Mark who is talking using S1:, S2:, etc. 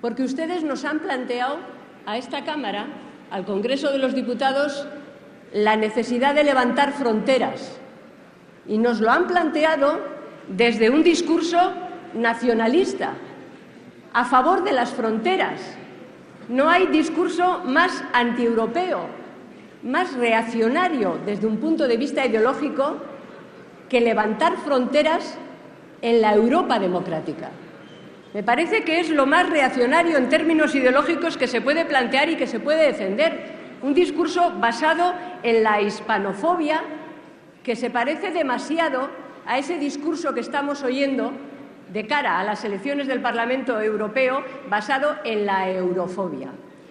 S1: porque ustedes nos han planteado a esta Cámara, al Congreso de los Diputados, la necesidad de levantar fronteras. Y nos lo han planteado desde un discurso nacionalista, a favor de las fronteras. No hay discurso más antieuropeo, más reaccionario desde un punto de vista ideológico que levantar fronteras en la Europa democrática. Me parece que es lo más reaccionario en términos ideológicos que se puede plantear y que se puede defender. Un discurso basado en la hispanofobia que se parece demasiado a ese discurso que estamos oyendo de cara a las elecciones del Parlamento Europeo basado en la eurofobia.